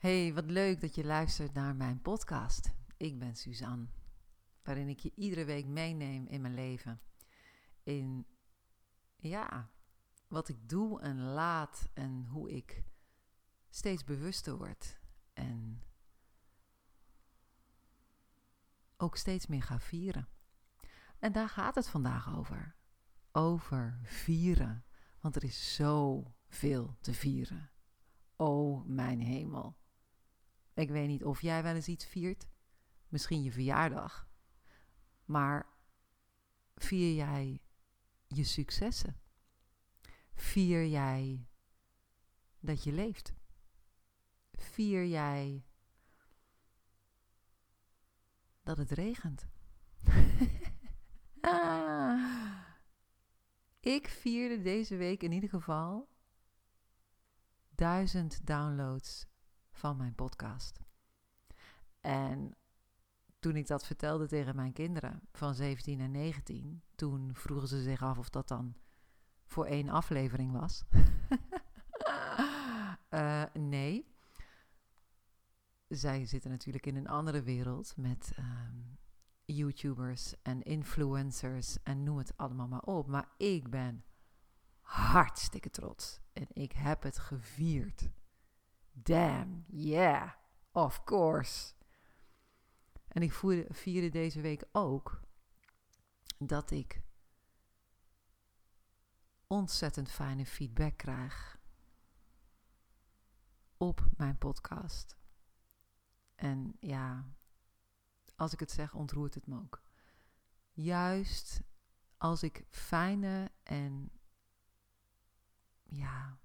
Hey, wat leuk dat je luistert naar mijn podcast. Ik ben Suzanne, waarin ik je iedere week meeneem in mijn leven. In, ja, wat ik doe en laat en hoe ik steeds bewuster word. En ook steeds meer ga vieren. En daar gaat het vandaag over. Over vieren. Want er is zoveel te vieren. Oh, mijn hemel. Ik weet niet of jij wel eens iets viert. Misschien je verjaardag. Maar vier jij je successen? Vier jij dat je leeft? Vier jij dat het regent? ah. Ik vierde deze week in ieder geval duizend downloads van mijn podcast. En toen ik dat vertelde tegen mijn kinderen van 17 en 19, toen vroegen ze zich af of dat dan voor één aflevering was. uh, nee. Zij zitten natuurlijk in een andere wereld met um, YouTubers en influencers en noem het allemaal maar op. Maar ik ben hartstikke trots en ik heb het gevierd. Damn, yeah, of course. En ik vierde deze week ook dat ik ontzettend fijne feedback krijg op mijn podcast. En ja, als ik het zeg, ontroert het me ook. Juist als ik fijne en ja,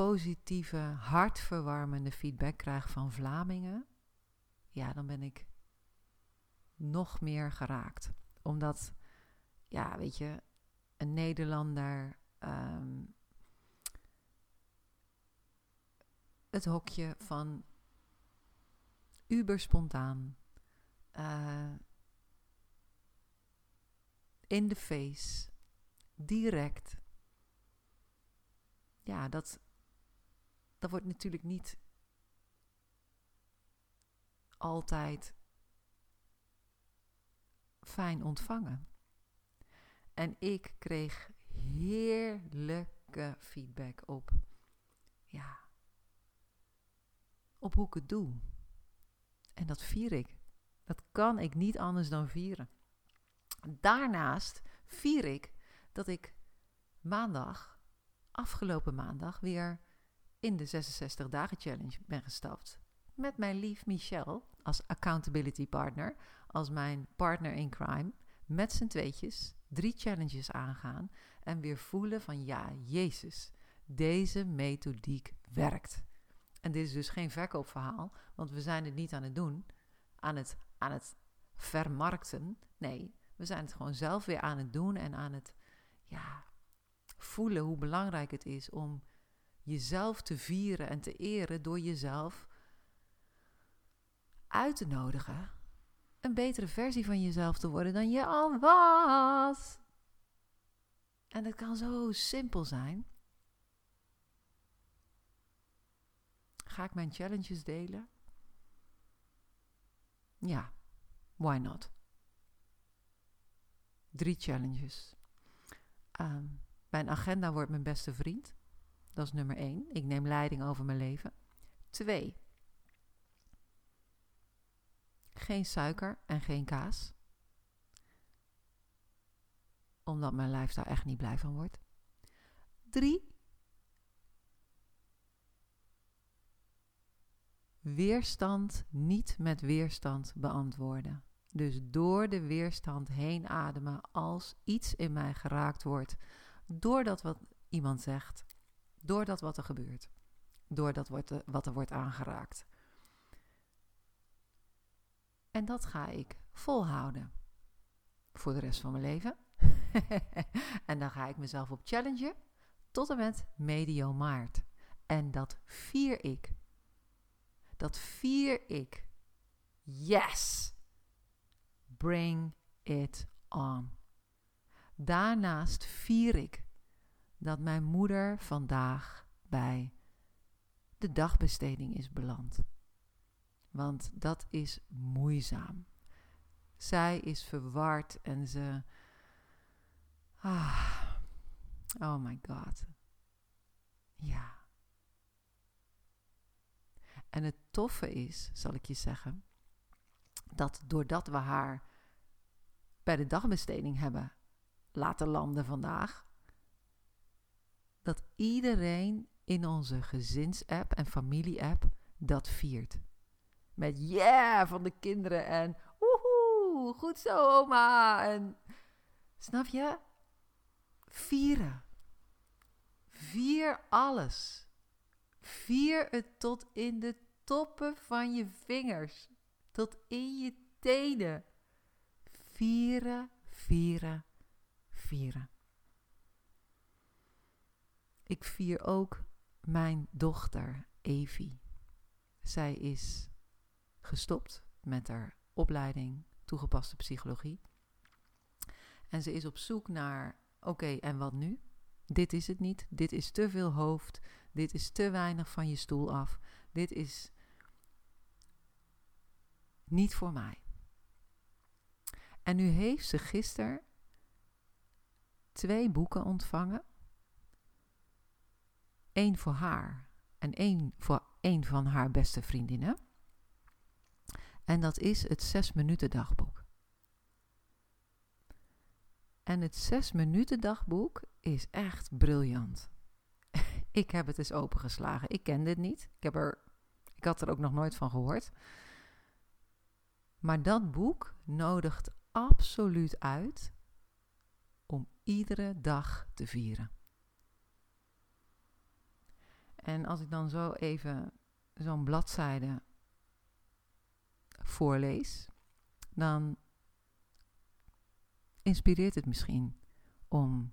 positieve, hartverwarmende feedback krijg van Vlamingen, ja, dan ben ik nog meer geraakt. Omdat, ja, weet je, een Nederlander um, het hokje van uber spontaan, uh, in de face, direct. Ja, dat, dat wordt natuurlijk niet altijd fijn ontvangen. En ik kreeg heerlijke feedback op, ja, op hoe ik het doe. En dat vier ik. Dat kan ik niet anders dan vieren. Daarnaast vier ik dat ik maandag, afgelopen maandag, weer in de 66 dagen challenge ben gestapt. Met mijn lief Michel als accountability partner, als mijn partner in crime. Met z'n tweetjes drie challenges aangaan en weer voelen van ja, Jezus, deze methodiek werkt. En dit is dus geen verkoopverhaal, want we zijn het niet aan het doen, aan het, aan het vermarkten. Nee, we zijn het gewoon zelf weer aan het doen en aan het ja, voelen hoe belangrijk het is om jezelf te vieren en te eren door jezelf uit te nodigen een betere versie van jezelf te worden dan je al was. En het kan zo simpel zijn. Ga ik mijn challenges delen? Ja, why not? Drie challenges. Um, mijn agenda wordt mijn beste vriend. Dat is nummer één. Ik neem leiding over mijn leven. Twee. Geen suiker en geen kaas. Omdat mijn lijf daar echt niet blij van wordt. Drie. Weerstand niet met weerstand beantwoorden. Dus door de weerstand heen ademen als iets in mij geraakt wordt. Doordat wat iemand zegt, door dat wat er gebeurt. Door dat wat er wordt aangeraakt. En dat ga ik volhouden. Voor de rest van mijn leven. en dan ga ik mezelf op challengen tot en met medio maart. En dat vier ik. Dat vier ik. Yes! Bring it on. Daarnaast vier ik dat mijn moeder vandaag bij de dagbesteding is beland. Want dat is moeizaam. Zij is verward en ze. Ah, oh my god. Ja. En het toffe is, zal ik je zeggen, dat doordat we haar bij de dagbesteding hebben laten landen vandaag, dat iedereen in onze gezinsapp en familie-app dat viert. Met yeah van de kinderen en woehoe, goed zo oma. En snap je? Vieren. Vier alles. Vier het tot in de toppen van je vingers. Tot in je tenen. Vieren, vieren, vieren. Ik vier ook mijn dochter Evie. Zij is gestopt met haar opleiding toegepaste psychologie. En ze is op zoek naar: oké, en wat nu? Dit is het niet. Dit is te veel hoofd. Dit is te weinig van je stoel af. Dit is niet voor mij. En nu heeft ze gisteren twee boeken ontvangen. Eén voor haar en één voor een van haar beste vriendinnen. En dat is het zes minuten dagboek. En het zes minuten dagboek is echt briljant. ik heb het eens opengeslagen. Ik kende het niet. Ik, heb er, ik had er ook nog nooit van gehoord. Maar dat boek nodigt absoluut uit om iedere dag te vieren. En als ik dan zo even zo'n bladzijde voorlees, dan inspireert het misschien om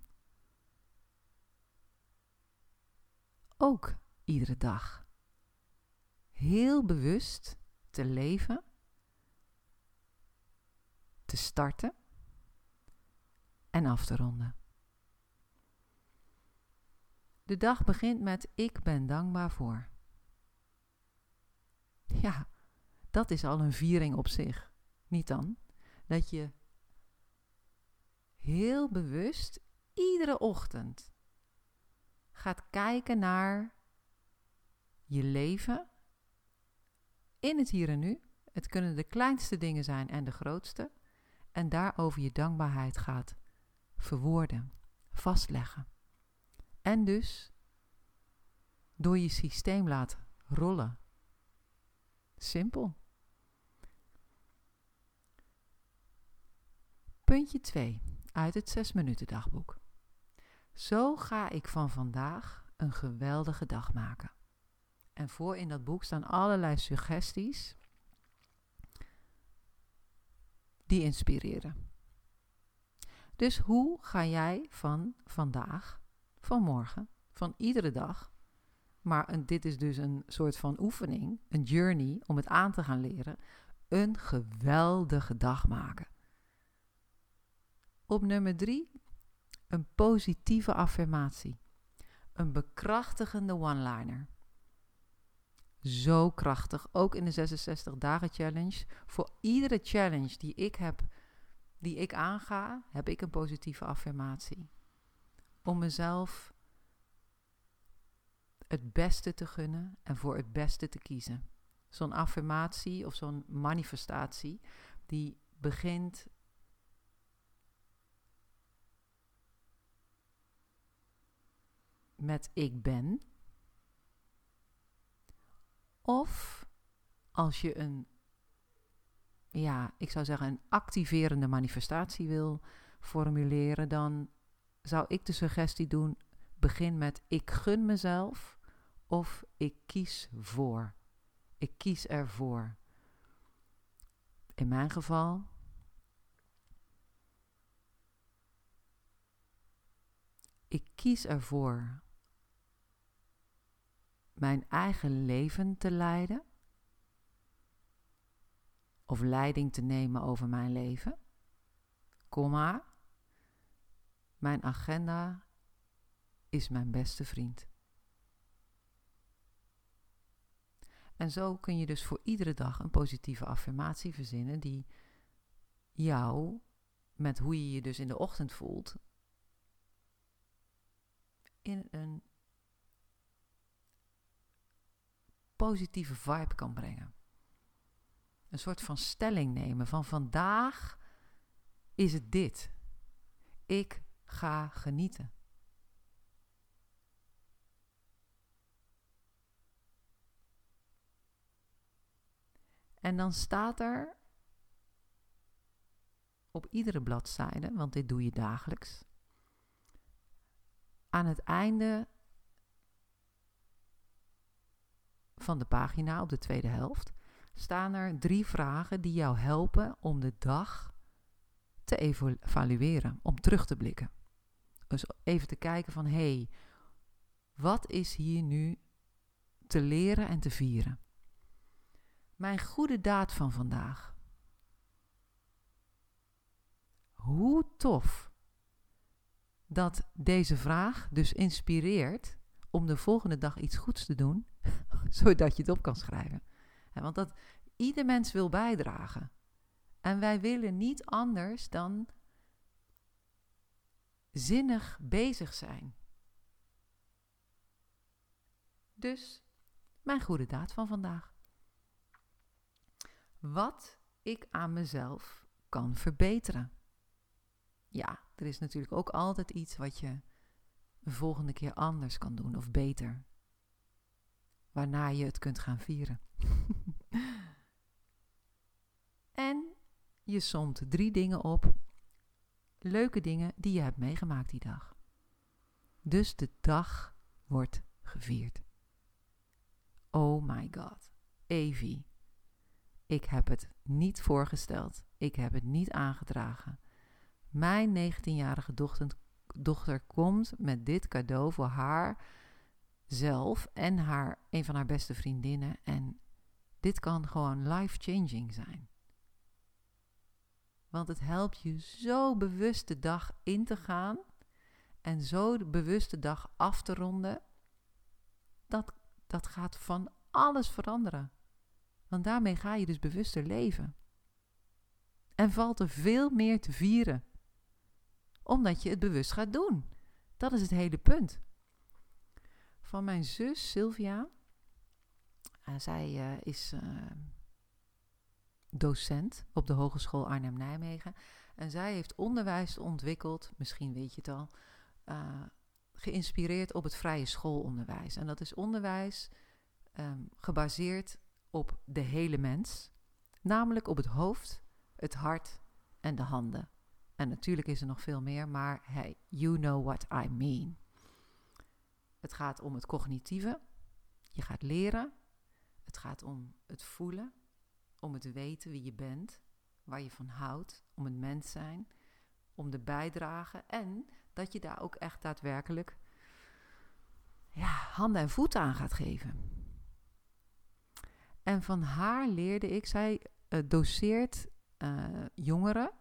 ook iedere dag heel bewust te leven, te starten en af te ronden. De dag begint met ik ben dankbaar voor. Ja, dat is al een viering op zich. Niet dan? Dat je heel bewust iedere ochtend gaat kijken naar je leven in het hier en nu. Het kunnen de kleinste dingen zijn en de grootste. En daarover je dankbaarheid gaat verwoorden, vastleggen. En dus door je systeem laten rollen. Simpel. Puntje 2 uit het 6 minuten dagboek. Zo ga ik van vandaag een geweldige dag maken. En voor in dat boek staan allerlei suggesties die inspireren. Dus hoe ga jij van vandaag, van morgen, van iedere dag, maar dit is dus een soort van oefening, een journey om het aan te gaan leren, een geweldige dag maken? Op nummer drie, een positieve affirmatie. Een bekrachtigende one-liner. Zo krachtig, ook in de 66 dagen challenge. Voor iedere challenge die ik heb, die ik aanga, heb ik een positieve affirmatie. Om mezelf het beste te gunnen en voor het beste te kiezen. Zo'n affirmatie of zo'n manifestatie, die begint met ik ben. Of als je een, ja, ik zou zeggen een activerende manifestatie wil formuleren, dan zou ik de suggestie doen: begin met ik gun mezelf of ik kies voor. Ik kies ervoor. In mijn geval ik kies ervoor mijn eigen leven te leiden of leiding te nemen over mijn leven, komma, mijn agenda is mijn beste vriend. En zo kun je dus voor iedere dag een positieve affirmatie verzinnen die jou, met hoe je je dus in de ochtend voelt, in een positieve vibe kan brengen. Een soort van stelling nemen van vandaag is het dit. Ik ga genieten. En dan staat er op iedere bladzijde, want dit doe je dagelijks, aan het einde van de pagina op de tweede helft staan er drie vragen die jou helpen om de dag te evalueren, om terug te blikken. Dus even te kijken van hé, hey, wat is hier nu te leren en te vieren? Mijn goede daad van vandaag. Hoe tof dat deze vraag dus inspireert om de volgende dag iets goeds te doen, zodat je het op kan schrijven. Want dat ieder mens wil bijdragen. En wij willen niet anders dan zinnig bezig zijn. Dus mijn goede daad van vandaag. Wat ik aan mezelf kan verbeteren. Ja, er is natuurlijk ook altijd iets wat je de volgende keer anders kan doen of beter. Waarna je het kunt gaan vieren. en je somt drie dingen op. Leuke dingen die je hebt meegemaakt die dag. Dus de dag wordt gevierd. Oh my god. Evie. Ik heb het niet voorgesteld. Ik heb het niet aangedragen. Mijn 19-jarige dochter, dochter komt met dit cadeau voor haar zelf en haar, een van haar beste vriendinnen. En dit kan gewoon life-changing zijn. Want het helpt je zo bewust de dag in te gaan en zo de bewuste dag af te ronden. Dat, dat gaat van alles veranderen. Want daarmee ga je dus bewuster leven. En valt er veel meer te vieren. Omdat je het bewust gaat doen. Dat is het hele punt. Van mijn zus Sylvia. Uh, zij uh, is uh, docent op de Hogeschool Arnhem-Nijmegen. En zij heeft onderwijs ontwikkeld, misschien weet je het al, geïnspireerd op het vrije schoolonderwijs. En dat is onderwijs um, gebaseerd op de hele mens, namelijk op het hoofd, het hart en de handen. En natuurlijk is er nog veel meer, maar hey, you know what I mean. Het gaat om het cognitieve. Je gaat leren. Het gaat om het voelen, om het weten wie je bent, waar je van houdt, om een mens zijn, om de bijdrage en dat je daar ook echt daadwerkelijk ja, handen en voeten aan gaat geven. En van haar leerde ik, zij uh, doseert uh, jongeren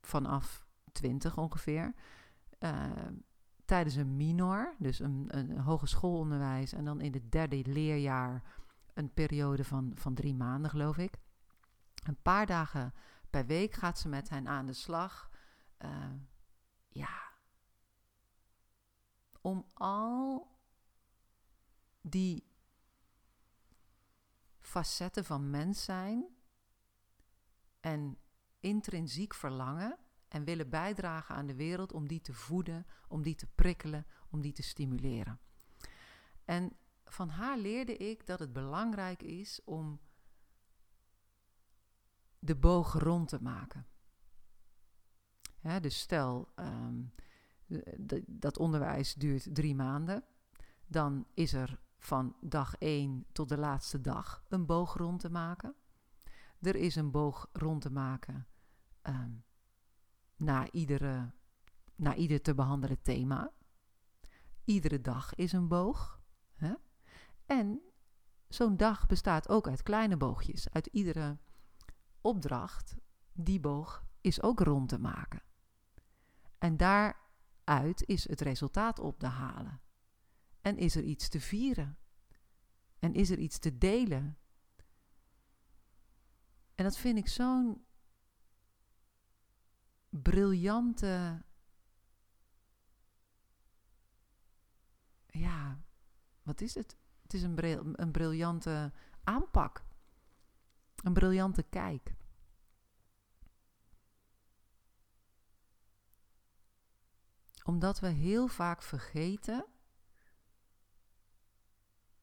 vanaf 20 ongeveer. Uh, tijdens een minor, dus een, een hogeschoolonderwijs. En dan in het derde leerjaar een periode van, van drie maanden, geloof ik. Een paar dagen per week gaat ze met hen aan de slag. ja. Om al die facetten van mens zijn en intrinsiek verlangen en willen bijdragen aan de wereld om die te voeden, om die te prikkelen, om die te stimuleren. En van haar leerde ik dat het belangrijk is om de boog rond te maken. dus stel, ehm, dat onderwijs duurt drie maanden, dan is er van dag 1 tot de laatste dag een boog rond te maken. Er is een boog rond te maken um, na, iedere, na ieder te behandelen thema. Iedere dag is een boog. En zo'n dag bestaat ook uit kleine boogjes. Uit iedere opdracht, die boog is ook rond te maken. En daar uit is het resultaat op te halen. En is er iets te vieren. En is er iets te delen. En dat vind ik zo'n briljante. Ja, wat is het? Het is een, een briljante aanpak. Een briljante kijk. Omdat we heel vaak vergeten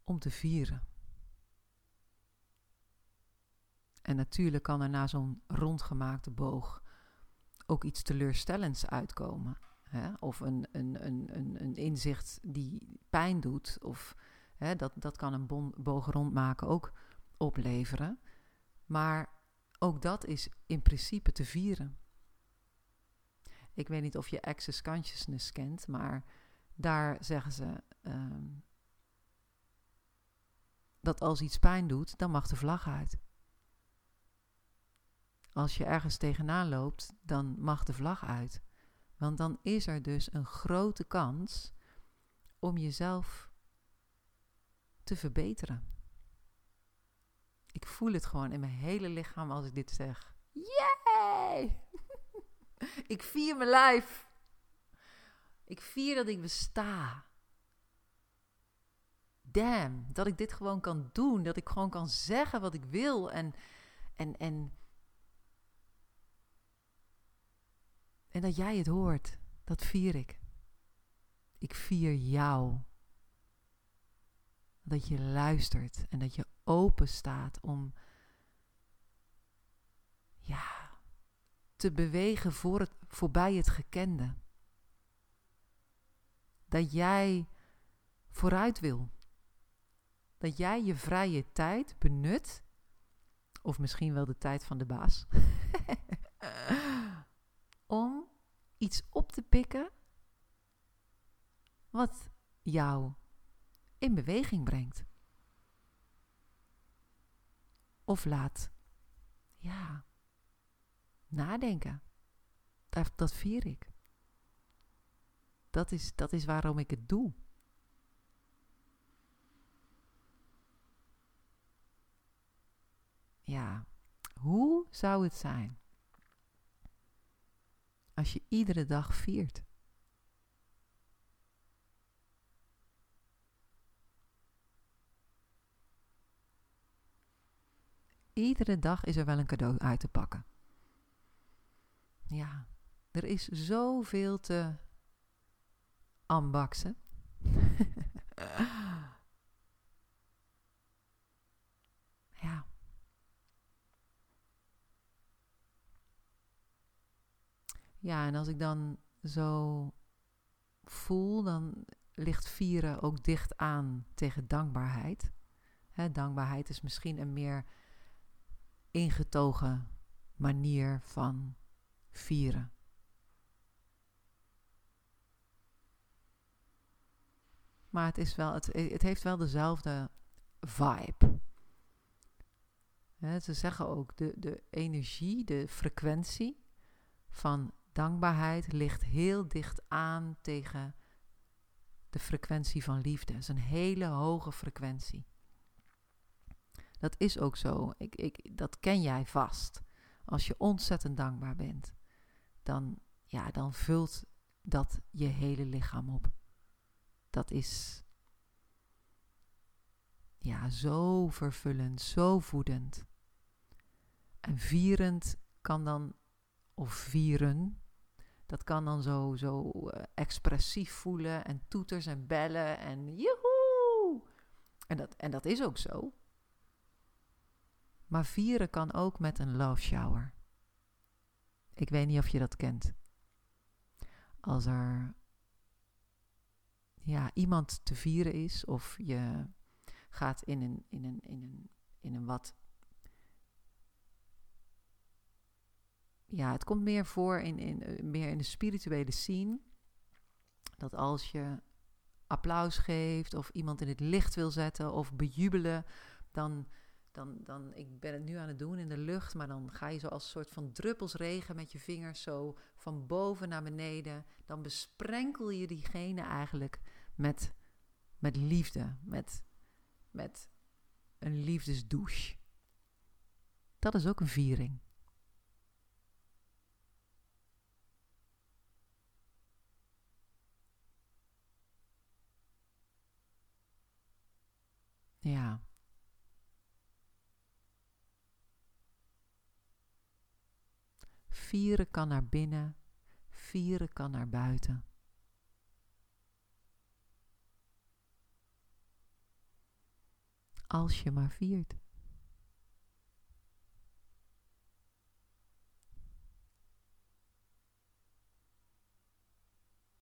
om te vieren. En natuurlijk kan er na zo'n rondgemaakte boog ook iets teleurstellends uitkomen. Hè? Of een, een, een, een, een inzicht die pijn doet. Of hè, dat, dat kan een bon, boog rondmaken ook opleveren. Maar ook dat is in principe te vieren. Ik weet niet of je access consciousness kent, maar daar zeggen ze ehm, dat als iets pijn doet, dan mag de vlag uit. Als je ergens tegenaan loopt, dan mag de vlag uit. Want dan is er dus een grote kans om jezelf te verbeteren. Ik voel het gewoon in mijn hele lichaam als ik dit zeg. Yay! ik vier mijn lijf. Ik vier dat ik besta. Damn, dat ik dit gewoon kan doen. Dat ik gewoon kan zeggen wat ik wil. En, en, en, en dat jij het hoort. Dat vier ik. Ik vier jou. Dat je luistert en dat je open staat om ja, te bewegen voor het, voorbij het gekende. Dat jij vooruit wil. Dat jij je vrije tijd benut, of misschien wel de tijd van de baas, om iets op te pikken wat jou in beweging brengt. Of laat, ja, nadenken. Dat, dat vier ik. Dat is, dat is waarom ik het doe. Ja, hoe zou het zijn als je iedere dag viert? Iedere dag is er wel een cadeau uit te pakken. Ja, er is zoveel te aanbaksen. ja. Ja, en als ik dan zo voel, dan ligt vieren ook dicht aan tegen dankbaarheid. Dankbaarheid is misschien een meer ingetogen manier van vieren. Maar het, is wel, het, het heeft wel dezelfde vibe. ze zeggen ook, de, de energie, de frequentie van dankbaarheid ligt heel dicht aan tegen de frequentie van liefde. Het is een hele hoge frequentie. Dat is ook zo. Ik, ik, dat ken jij vast. Als je ontzettend dankbaar bent, dan, ja, dan vult dat je hele lichaam op. Dat is ja, zo vervullend, zo voedend. En vierend kan dan, of vieren, dat kan dan zo, zo uh, expressief voelen en toeters en bellen en joehoe. En dat, en dat is ook zo. Maar vieren kan ook met een love shower. Ik weet niet of je dat kent. Als er ja, iemand te vieren is, of je gaat in een, in een, in een, in een wat. Ja, het komt meer voor in, in, meer in de spirituele scene. Dat als je applaus geeft of iemand in het licht wil zetten of bejubelen, dan dan, dan, ik ben het nu aan het doen in de lucht, maar dan ga je zo als een soort van druppels regen met je vingers zo van boven naar beneden. Dan besprenkel je diegene eigenlijk met, met liefde, met, met een liefdesdouche. Dat is ook een viering. Ja. Vieren kan naar binnen, vieren kan naar buiten. Als je maar viert.